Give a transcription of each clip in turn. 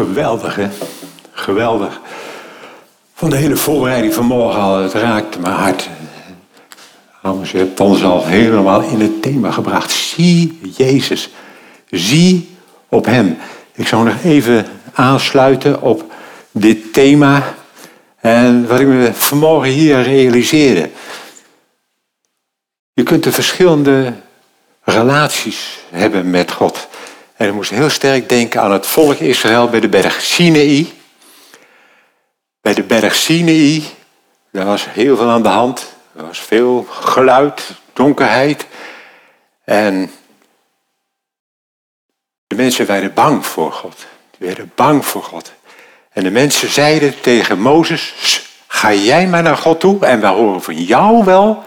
Geweldig, hè? Geweldig. Van de hele voorbereiding van morgen al, het raakte mijn hart. Trouwens, je hebt ons al helemaal in het thema gebracht. Zie Jezus. Zie op Hem. Ik zou nog even aansluiten op dit thema. En wat ik me vanmorgen hier realiseerde. Je kunt de verschillende relaties hebben met God. En ik moest heel sterk denken aan het volk Israël bij de berg Sinai. Bij de berg Sinai, daar was heel veel aan de hand. Er was veel geluid, donkerheid. En de mensen werden bang voor God. Die werden bang voor God. En de mensen zeiden tegen Mozes, ga jij maar naar God toe en wij horen van jou wel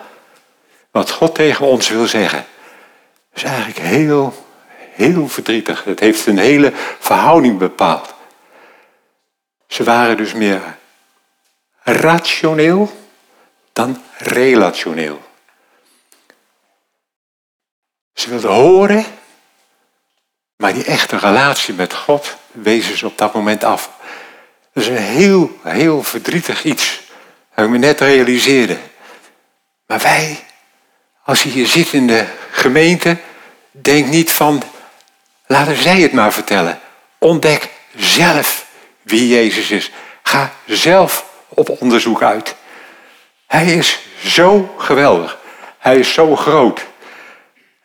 wat God tegen ons wil zeggen. Dat is eigenlijk heel heel verdrietig. Het heeft een hele verhouding bepaald. Ze waren dus meer rationeel dan relationeel. Ze wilden horen, maar die echte relatie met God wezen ze op dat moment af. Dat is een heel, heel verdrietig iets. Dat ik me net realiseerde. Maar wij, als je hier zit in de gemeente, denk niet van Laten zij het maar vertellen. Ontdek zelf wie Jezus is. Ga zelf op onderzoek uit. Hij is zo geweldig. Hij is zo groot.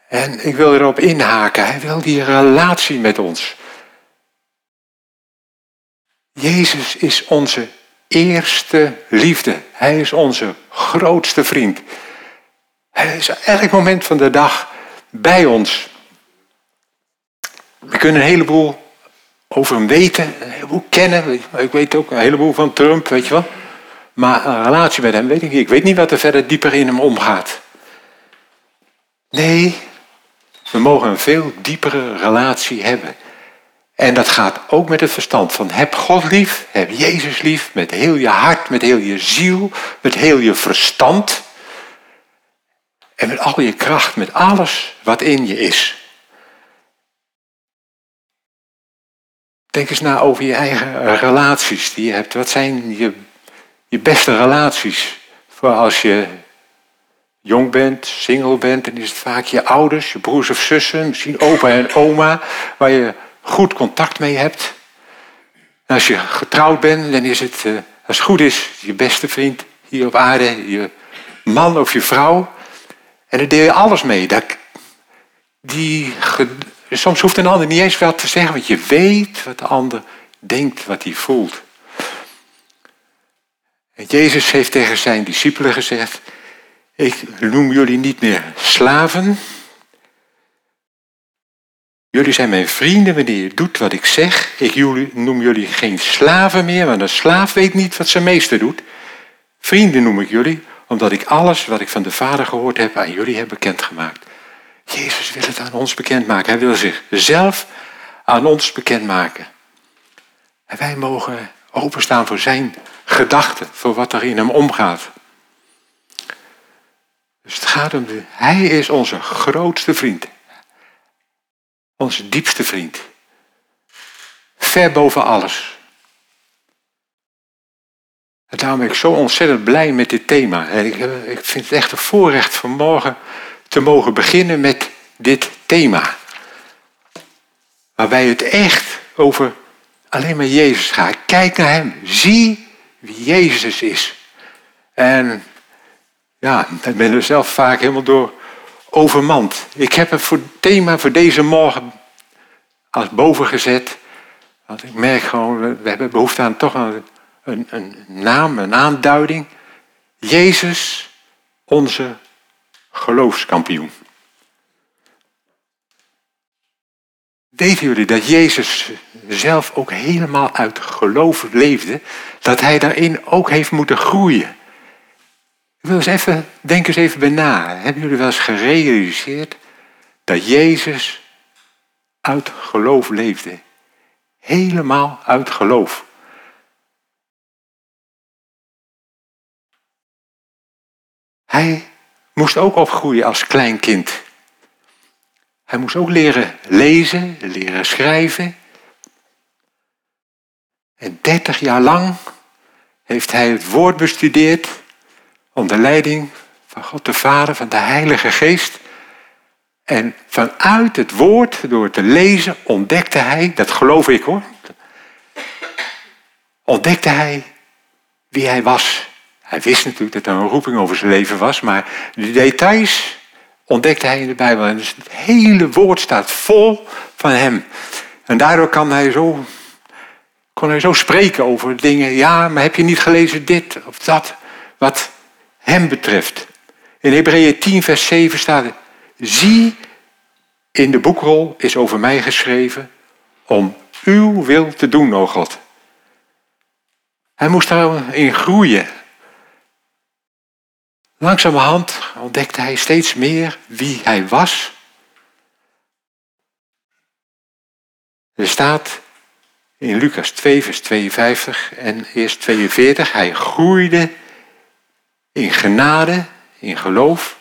En ik wil erop inhaken. Hij wil die relatie met ons. Jezus is onze eerste liefde. Hij is onze grootste vriend. Hij is elk moment van de dag bij ons. We kunnen een heleboel over hem weten, een heleboel kennen. Ik weet ook een heleboel van Trump, weet je wel. Maar een relatie met hem weet ik niet. Ik weet niet wat er verder dieper in hem omgaat. Nee, we mogen een veel diepere relatie hebben. En dat gaat ook met het verstand van heb God lief, heb Jezus lief, met heel je hart, met heel je ziel, met heel je verstand. En met al je kracht, met alles wat in je is. Denk eens na over je eigen relaties die je hebt. Wat zijn je, je beste relaties? Voor als je jong bent, single bent, dan is het vaak je ouders, je broers of zussen, misschien opa en oma, waar je goed contact mee hebt. En als je getrouwd bent, dan is het, eh, als het goed is, je beste vriend hier op aarde, je man of je vrouw. En daar deel je alles mee. Die dus soms hoeft een ander niet eens wat te zeggen, want je weet wat de ander denkt, wat hij voelt. En Jezus heeft tegen zijn discipelen gezegd, ik noem jullie niet meer slaven. Jullie zijn mijn vrienden wanneer je doet wat ik zeg. Ik noem jullie geen slaven meer, want een slaaf weet niet wat zijn meester doet. Vrienden noem ik jullie, omdat ik alles wat ik van de Vader gehoord heb aan jullie heb bekendgemaakt. Jezus wil het aan ons bekendmaken. Hij wil zichzelf aan ons bekendmaken. En wij mogen openstaan voor zijn gedachten, voor wat er in hem omgaat. Dus het gaat om, de, hij is onze grootste vriend. Onze diepste vriend. Ver boven alles. Daarom ben ik zo ontzettend blij met dit thema. En ik, ik vind het echt een voorrecht vanmorgen te mogen beginnen met dit thema. Waarbij het echt over alleen maar Jezus gaat. Kijk naar Hem. Zie wie Jezus is. En ja, ik ben er zelf vaak helemaal door overmand. Ik heb het voor thema voor deze morgen als boven gezet. Want ik merk gewoon, we hebben behoefte aan toch een, een, een naam, een aanduiding. Jezus, onze geloofskampioen. Weten jullie dat Jezus zelf ook helemaal uit geloof leefde? Dat hij daarin ook heeft moeten groeien. Ik wil eens even, denk eens even bij na. Hebben jullie wel eens gerealiseerd dat Jezus uit geloof leefde? Helemaal uit geloof. Hij moest ook opgroeien als klein kind. Hij moest ook leren lezen, leren schrijven. En dertig jaar lang heeft hij het woord bestudeerd onder leiding van God de Vader, van de Heilige Geest. En vanuit het woord, door te lezen, ontdekte hij, dat geloof ik hoor, ontdekte hij wie hij was. Hij wist natuurlijk dat er een roeping over zijn leven was, maar de details ontdekte hij in de Bijbel. En dus het hele woord staat vol van hem. En daardoor kan hij zo, kon hij zo spreken over dingen. Ja, maar heb je niet gelezen dit of dat, wat hem betreft. In Hebreeën 10, vers 7 staat Zie, in de boekrol is over mij geschreven om uw wil te doen, o God. Hij moest daarin groeien. Langzamerhand ontdekte hij steeds meer wie hij was. Er staat in Lucas 2, vers 52 en eerst 42, hij groeide in genade, in geloof.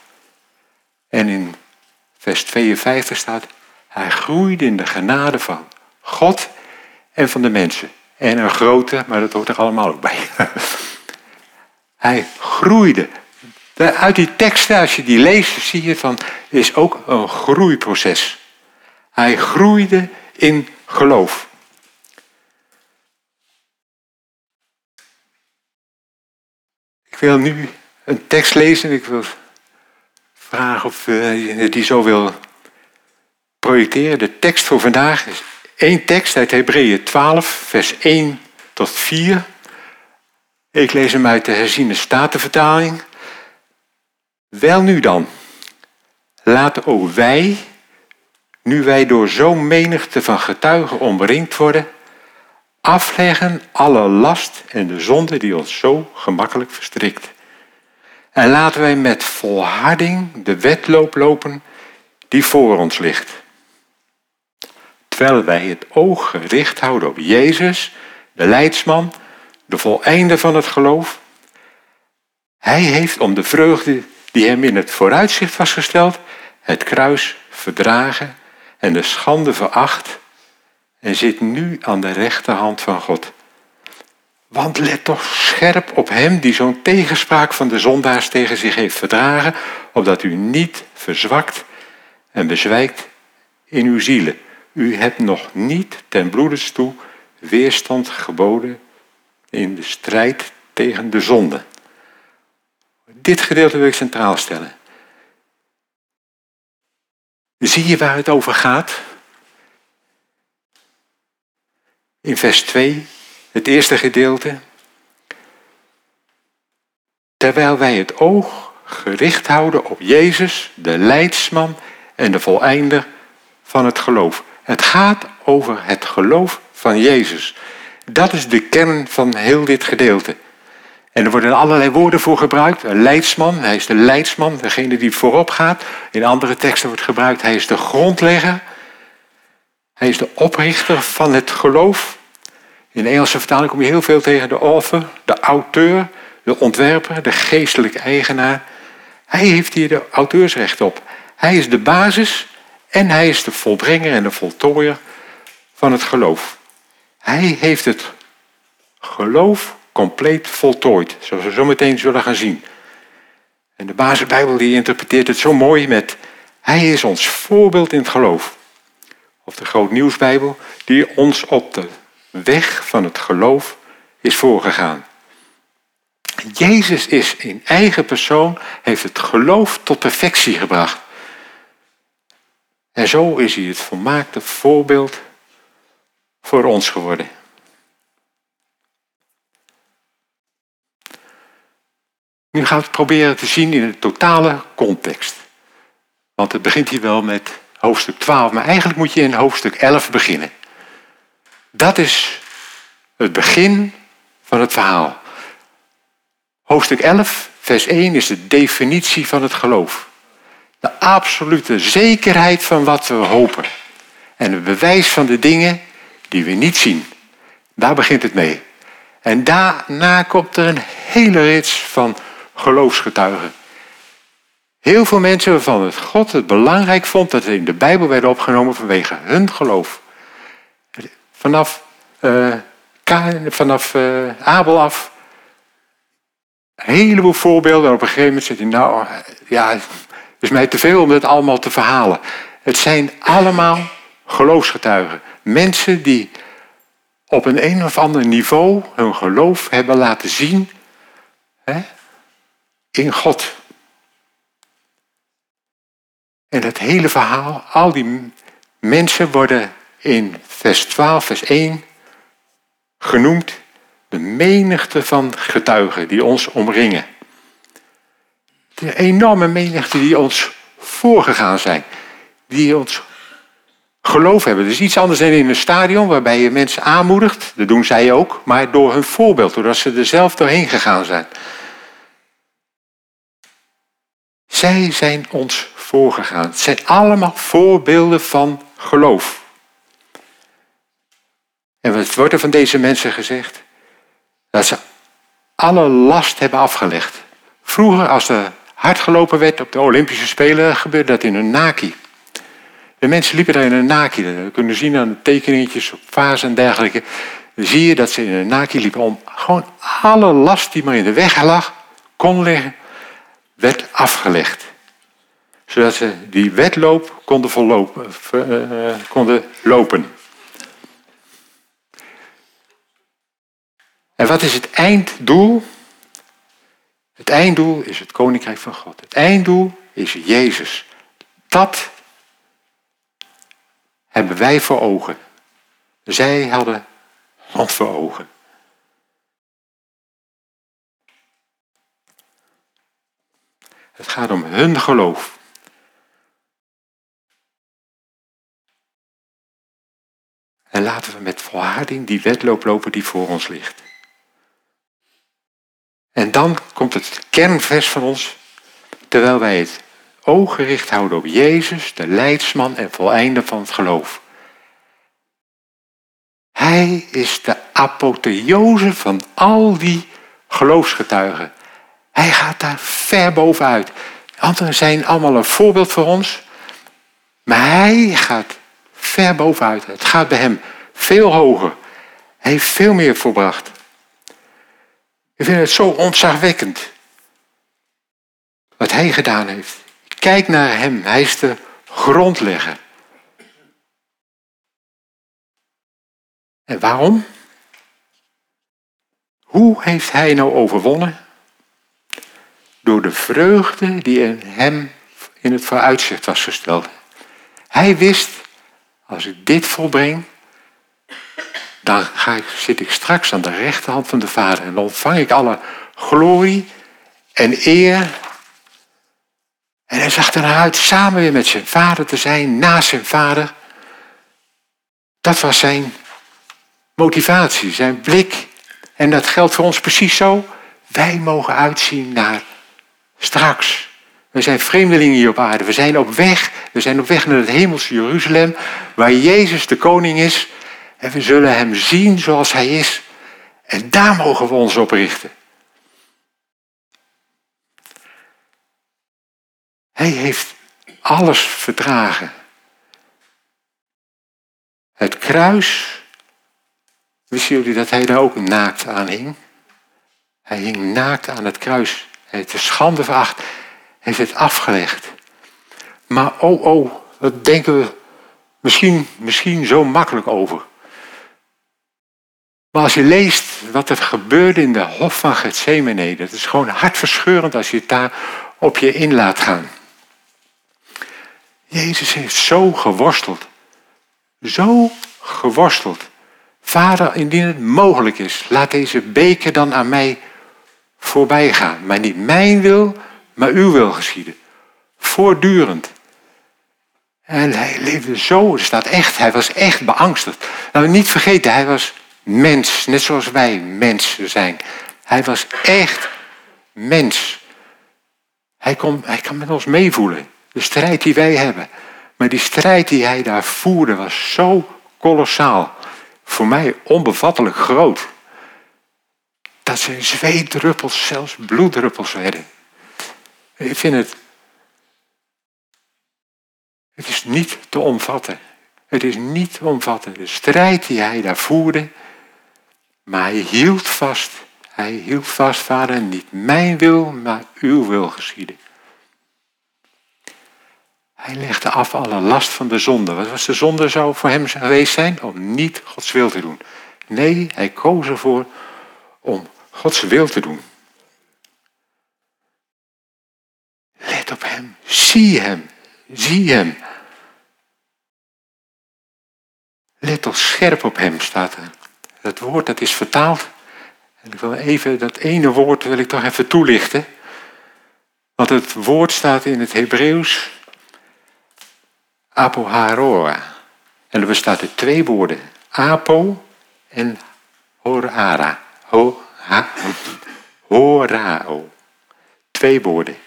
En in vers 52 staat, hij groeide in de genade van God en van de mensen. En een grote, maar dat hoort er allemaal ook bij. hij groeide. Uit die teksten, als je die leest, zie je van, is ook een groeiproces. Hij groeide in geloof. Ik wil nu een tekst lezen. Ik wil vragen of je die zo wil projecteren. De tekst voor vandaag is één tekst uit Hebreeën 12, vers 1 tot 4. Ik lees hem uit de herziene statenvertaling. Wel nu dan, laten ook wij, nu wij door zo'n menigte van getuigen omringd worden, afleggen alle last en de zonde die ons zo gemakkelijk verstrikt. En laten wij met volharding de wedloop lopen die voor ons ligt. Terwijl wij het oog gericht houden op Jezus, de leidsman, de voleinde van het geloof. Hij heeft om de vreugde die hem in het vooruitzicht was gesteld, het kruis verdragen en de schande veracht en zit nu aan de rechterhand van God. Want let toch scherp op hem die zo'n tegenspraak van de zondaars tegen zich heeft verdragen, opdat u niet verzwakt en bezwijkt in uw zielen. U hebt nog niet ten bloedes toe weerstand geboden in de strijd tegen de zonde. Dit gedeelte wil ik centraal stellen. Zie je waar het over gaat? In vers 2, het eerste gedeelte. Terwijl wij het oog gericht houden op Jezus, de leidsman en de voleinder van het geloof. Het gaat over het geloof van Jezus. Dat is de kern van heel dit gedeelte. En er worden allerlei woorden voor gebruikt. Een leidsman, hij is de leidsman, degene die voorop gaat. In andere teksten wordt gebruikt, hij is de grondlegger. Hij is de oprichter van het geloof. In Engelse vertaling kom je heel veel tegen de author, de auteur, de ontwerper, de geestelijke eigenaar. Hij heeft hier de auteursrecht op. Hij is de basis en hij is de volbrenger en de voltooier van het geloof. Hij heeft het geloof compleet voltooid, zoals we zo meteen zullen gaan zien. En de basisbijbel die interpreteert het zo mooi met Hij is ons voorbeeld in het geloof. Of de Groot Nieuwsbijbel die ons op de weg van het geloof is voorgegaan. Jezus is in eigen persoon, heeft het geloof tot perfectie gebracht. En zo is hij het volmaakte voorbeeld voor ons geworden. Nu gaan we het proberen te zien in de totale context. Want het begint hier wel met hoofdstuk 12, maar eigenlijk moet je in hoofdstuk 11 beginnen. Dat is het begin van het verhaal. Hoofdstuk 11, vers 1 is de definitie van het geloof. De absolute zekerheid van wat we hopen. En het bewijs van de dingen die we niet zien. Daar begint het mee. En daarna komt er een hele rits van geloofsgetuigen. Heel veel mensen waarvan het God het belangrijk vond dat ze in de Bijbel werden opgenomen vanwege hun geloof. Vanaf uh, vanaf uh, Abel af. Een heleboel voorbeelden. En op een gegeven moment zegt hij, nou, ja, het is mij te veel om het allemaal te verhalen. Het zijn allemaal geloofsgetuigen. Mensen die op een een of ander niveau hun geloof hebben laten zien hè, in God. En het hele verhaal, al die mensen worden in vers 12, vers 1 genoemd de menigte van getuigen die ons omringen. De enorme menigte die ons voorgegaan zijn, die ons geloof hebben. Is iets anders dan in een stadion waarbij je mensen aanmoedigt, dat doen zij ook, maar door hun voorbeeld, doordat ze er zelf doorheen gegaan zijn. Zij zijn ons voorgegaan. Het zijn allemaal voorbeelden van geloof. En wat wordt er van deze mensen gezegd? Dat ze alle last hebben afgelegd. Vroeger, als er hard gelopen werd op de Olympische Spelen, gebeurde dat in een naki. De mensen liepen daar in een naki. We kunnen zien aan de tekeningetjes op vazen en dergelijke. Dan zie je dat ze in een naki liepen om gewoon alle last die maar in de weg lag, kon liggen, werd afgelegd. Zodat ze die wedloop uh, konden lopen. En wat is het einddoel? Het einddoel is het koninkrijk van God. Het einddoel is Jezus. Dat hebben wij voor ogen. Zij hadden God voor ogen. Het gaat om hun geloof. En laten we met volharding die wedloop lopen die voor ons ligt. En dan komt het kernvers van ons, terwijl wij het oog gericht houden op Jezus, de leidsman en voleinder van het geloof. Hij is de apotheose van al die geloofsgetuigen. Hij gaat daar ver bovenuit. Anderen zijn allemaal een voorbeeld voor ons. Maar hij gaat ver bovenuit. Het gaat bij hem veel hoger. Hij heeft veel meer voorbracht. Ik vind het zo ontzagwekkend. Wat hij gedaan heeft. Kijk naar hem. Hij is de grondlegger. En waarom? Hoe heeft hij nou overwonnen? Door de vreugde die in hem in het vooruitzicht was gesteld. Hij wist, als ik dit volbreng, dan ga ik, zit ik straks aan de rechterhand van de Vader en dan ontvang ik alle glorie en eer. En hij zag ernaar uit samen weer met zijn vader te zijn, naast zijn vader. Dat was zijn motivatie, zijn blik. En dat geldt voor ons precies zo. Wij mogen uitzien naar straks. We zijn vreemdelingen hier op aarde. We zijn op weg. We zijn op weg naar het hemelse Jeruzalem, waar Jezus de koning is. En we zullen hem zien zoals hij is. En daar mogen we ons op richten. Hij heeft alles verdragen. Het kruis, wisten jullie dat hij daar ook naakt aan hing? Hij hing naakt aan het kruis. Hij heeft de schande veracht. Heeft het afgelegd. Maar oh, oh, dat denken we misschien, misschien zo makkelijk over. Maar als je leest wat er gebeurde in de hof van Gethsemane, dat is gewoon hartverscheurend als je het daar op je in laat gaan. Jezus heeft zo geworsteld. Zo geworsteld. Vader, indien het mogelijk is, laat deze beker dan aan mij voorbij gaan. Maar niet mijn wil, maar uw wil geschieden. Voortdurend. En hij leefde zo, er staat echt, hij was echt beangstigd. Nou, niet vergeten, hij was mens, net zoals wij mensen zijn. Hij was echt mens. Hij, kon, hij kan met ons meevoelen, de strijd die wij hebben. Maar die strijd die hij daar voerde was zo kolossaal. Voor mij onbevattelijk groot. Dat zijn zweetdruppels zelfs bloeddruppels werden. Ik vind het. Het is niet te omvatten. Het is niet te omvatten. De strijd die hij daar voerde Maar hij hield vast. Hij hield vast, vader, niet mijn wil, maar uw wil geschieden. Hij legde af alle last van de zonde. Wat was de zonde zou voor hem geweest zijn? Om niet Gods wil te doen. Nee, hij koos ervoor om Gods wil te doen. Let op hem. Zie hem. Zie hem. Let toch scherp op hem, staat er. Dat woord dat is vertaald. En ik wil even dat ene woord wil ik toch even toelichten. Want het woord staat in het Hebreeuws apoharoa. En er bestaat uit twee woorden. Apo en horara. Ho, ha, horao. Twee woorden.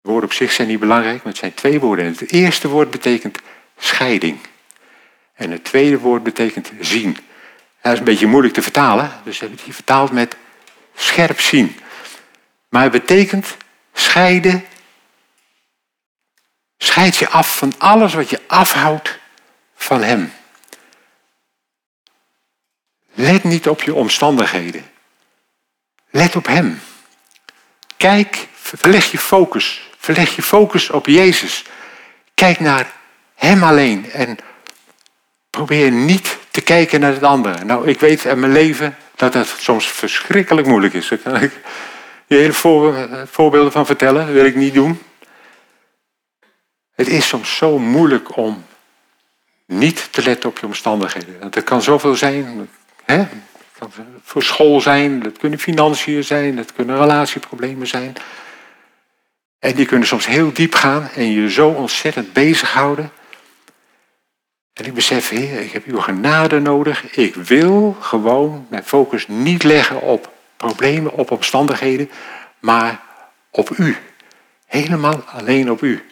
Woorden op zich zijn niet belangrijk, maar het zijn twee woorden. En het eerste woord betekent scheiding. En het tweede woord betekent zien. Dat is een beetje moeilijk te vertalen, dus we hebben het hier vertaald met scherp zien. Maar het betekent scheiden. Scheid je af van alles wat je afhoudt van Hem. Let niet op je omstandigheden. Let op Hem. Kijk, verleg je focus. Verleg je focus op Jezus. Kijk naar Hem alleen en probeer niet te kijken naar het andere. Nou, ik weet in mijn leven dat dat soms verschrikkelijk moeilijk is. Daar kan ik je hele voorbeelden van vertellen. Dat wil ik niet doen. Het is soms zo moeilijk om niet te letten op je omstandigheden. Er kan zoveel zijn. Hè? Kan voor school zijn, dat kunnen financiën zijn, dat kunnen relatieproblemen zijn. En die kunnen soms heel diep gaan en je zo ontzettend bezighouden. En ik besef, Heer, ik heb uw genade nodig. Ik wil gewoon mijn focus niet leggen op problemen, op omstandigheden, maar op u. Helemaal alleen op u.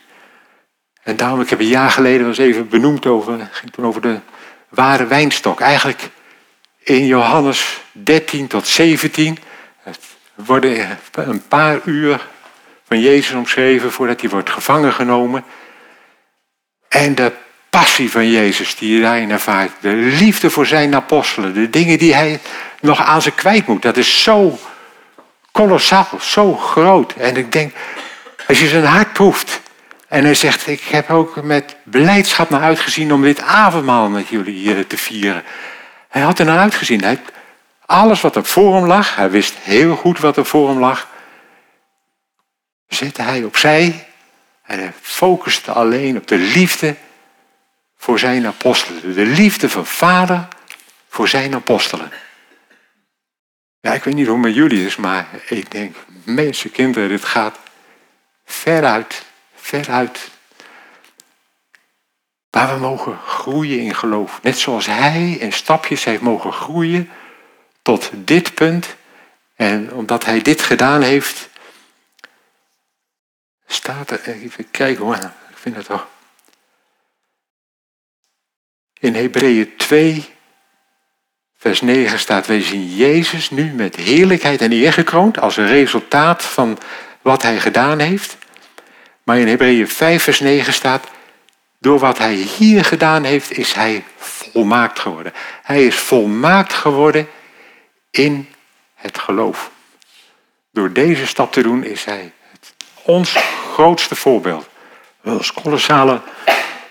En daarom, ik heb een jaar geleden was even benoemd over, ging toen over de ware wijnstok. Eigenlijk in Johannes 13 tot 17 worden een paar uur van Jezus omschreven voordat hij wordt gevangen genomen. En de passie van Jezus die daarin ervaart. De liefde voor zijn apostelen. De dingen die hij nog aan ze kwijt moet. Dat is zo kolossaal, zo groot. En ik denk, als je zijn hart proeft. En hij zegt, ik heb ook met beleidschap naar uitgezien om dit avondmaal met jullie hier te vieren. Hij had er naar uitgezien. Hij, alles wat er voor hem lag, hij wist heel goed wat er voor hem lag, zette hij opzij en hij focuste alleen op de liefde voor zijn apostelen. De liefde van vader voor zijn apostelen. Ja, ik weet niet hoe met jullie is, maar ik denk, mensen, kinderen, dit gaat veruit, veruit. Waar we mogen groeien in geloof. Net zoals hij in stapjes heeft mogen groeien tot dit punt. En omdat hij dit gedaan heeft, staat er, even kijken hoor, ik vind het toch in Hebreeën 2, vers 9 staat, wij zien Jezus nu met heerlijkheid en eer gekroond als een resultaat van wat hij gedaan heeft. Maar in Hebreeën 5, vers 9 staat, door wat hij hier gedaan heeft, is hij volmaakt geworden. Hij is volmaakt geworden in het geloof. Door deze stap te doen is hij ons grootste voorbeeld. Ons kolossale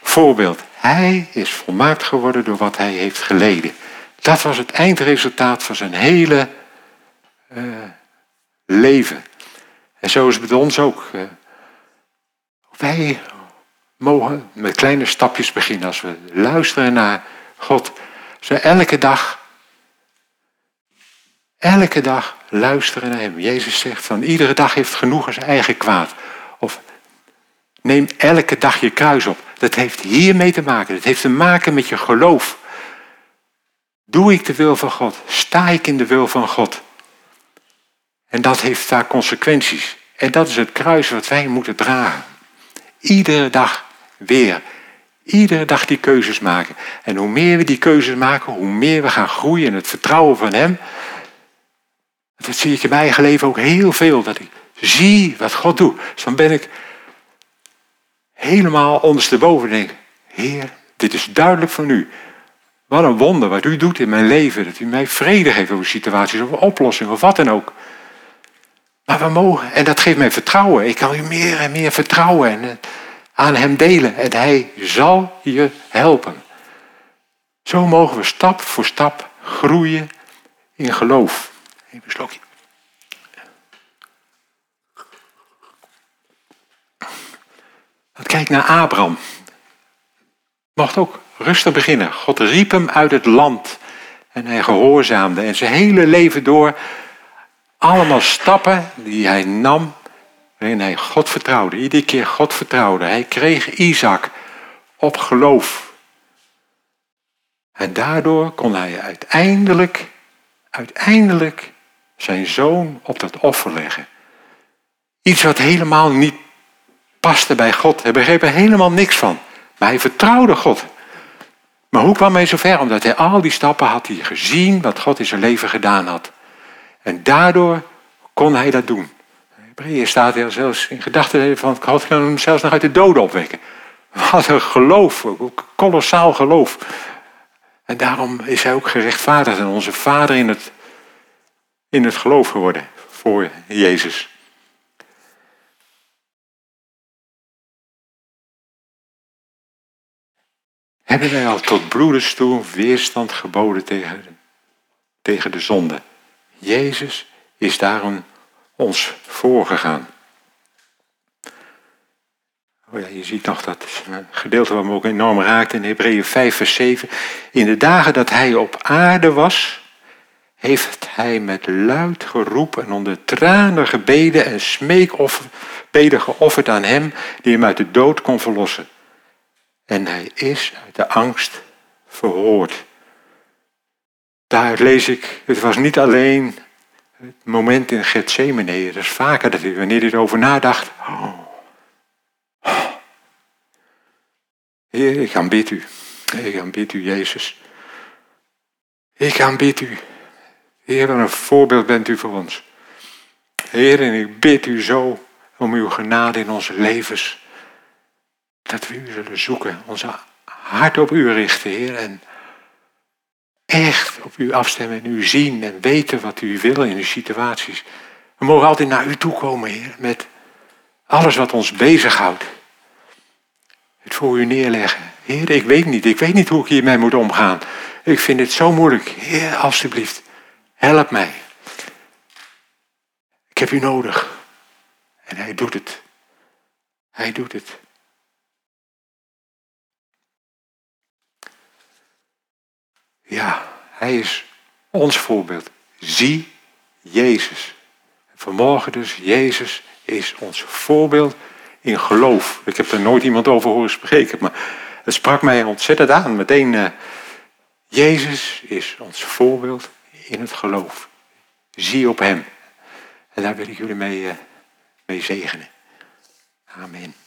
voorbeeld. Hij is volmaakt geworden door wat hij heeft geleden. Dat was het eindresultaat van zijn hele uh, leven. En zo is het met ons ook. Uh, wij mogen met kleine stapjes beginnen als we luisteren naar God. Ze elke dag, elke dag luisteren naar Hem. Jezus zegt van iedere dag heeft genoeg zijn eigen kwaad. Of neem elke dag je kruis op. Dat heeft hiermee te maken. Dat heeft te maken met je geloof. Doe ik de wil van God? Sta ik in de wil van God? En dat heeft vaak consequenties. En dat is het kruis wat wij moeten dragen. Iedere dag weer. Iedere dag die keuzes maken. En hoe meer we die keuzes maken, hoe meer we gaan groeien in het vertrouwen van Hem. Dat zie ik in mijn eigen leven ook heel veel. Dat ik zie wat God doet. Dus dan ben ik helemaal ondersteboven denk, Heer, dit is duidelijk van u. Wat een wonder wat u doet in mijn leven. Dat u mij vrede geeft over situaties, over oplossingen of wat dan ook. Maar we mogen, en dat geeft mij vertrouwen. Ik kan u meer en meer vertrouwen en eh, aan hem delen. En hij zal je helpen. Zo mogen we stap voor stap groeien in geloof. Even een slokje. Kijk naar Abraham. Mocht ook rustig beginnen. God riep hem uit het land en hij gehoorzaamde. En zijn hele leven door allemaal stappen die hij nam waarin hij God vertrouwde. Iedere keer God vertrouwde. Hij kreeg Isaac op geloof. En daardoor kon hij uiteindelijk, uiteindelijk zijn zoon op dat offer leggen. Iets wat helemaal niet paste bij God. Hij begreep er helemaal niks van. Maar hij vertrouwde God. Maar hoe kwam hij zover? Omdat hij al die stappen had hij gezien wat God in zijn leven gedaan had. En daardoor kon hij dat doen. Hebreeën staat er zelfs in gedachten van God kan hem zelfs nog uit de doden opwekken. Wat een geloof, een kolossaal geloof. En daarom is hij ook gerechtvaardigd en onze vader in het, in het geloof geworden voor Jezus. Hebben wij al tot broeders toe weerstand geboden tegen, tegen de zonde? Jezus is daarom ons voorgegaan. Oh ja, je ziet nog dat gedeelte wat me ook enorm raakt in Hebreeën 5, vers 7. In de dagen dat hij op aarde was, heeft hij met luid geroep en onder tranen gebeden en smeekbeden geofferd aan hem die hem uit de dood kon verlossen. En hij is uit de angst verhoord. Daar lees ik, het was niet alleen het moment in Gethsemane, het is vaker dat hij, wanneer hij erover nadacht. Heer, ik aanbid u. Ik aanbid u, Jezus. Ik aanbid u. Heer, wat een voorbeeld bent u voor ons. Heer, en ik bid u zo om uw genade in onze levens. Dat we u zullen zoeken, onze hart op u richten, Heer. En echt op u afstemmen en u zien en weten wat u wil in uw situaties. We mogen altijd naar u toe komen, Heer, met alles wat ons bezighoudt. Het voor u neerleggen. Heer, ik weet niet, ik weet niet hoe ik hiermee moet omgaan. Ik vind het zo moeilijk. Heer, alstublieft, help mij. Ik heb u nodig. En hij doet het. Hij doet het. Ja, hij is ons voorbeeld. Zie Jezus. Vanmorgen dus, Jezus is ons voorbeeld in geloof. Ik heb er nooit iemand over horen spreken, maar het sprak mij ontzettend aan. Meteen, uh, Jezus is ons voorbeeld in het geloof. Zie op Hem. En daar wil ik jullie mee, uh, mee zegenen. Amen.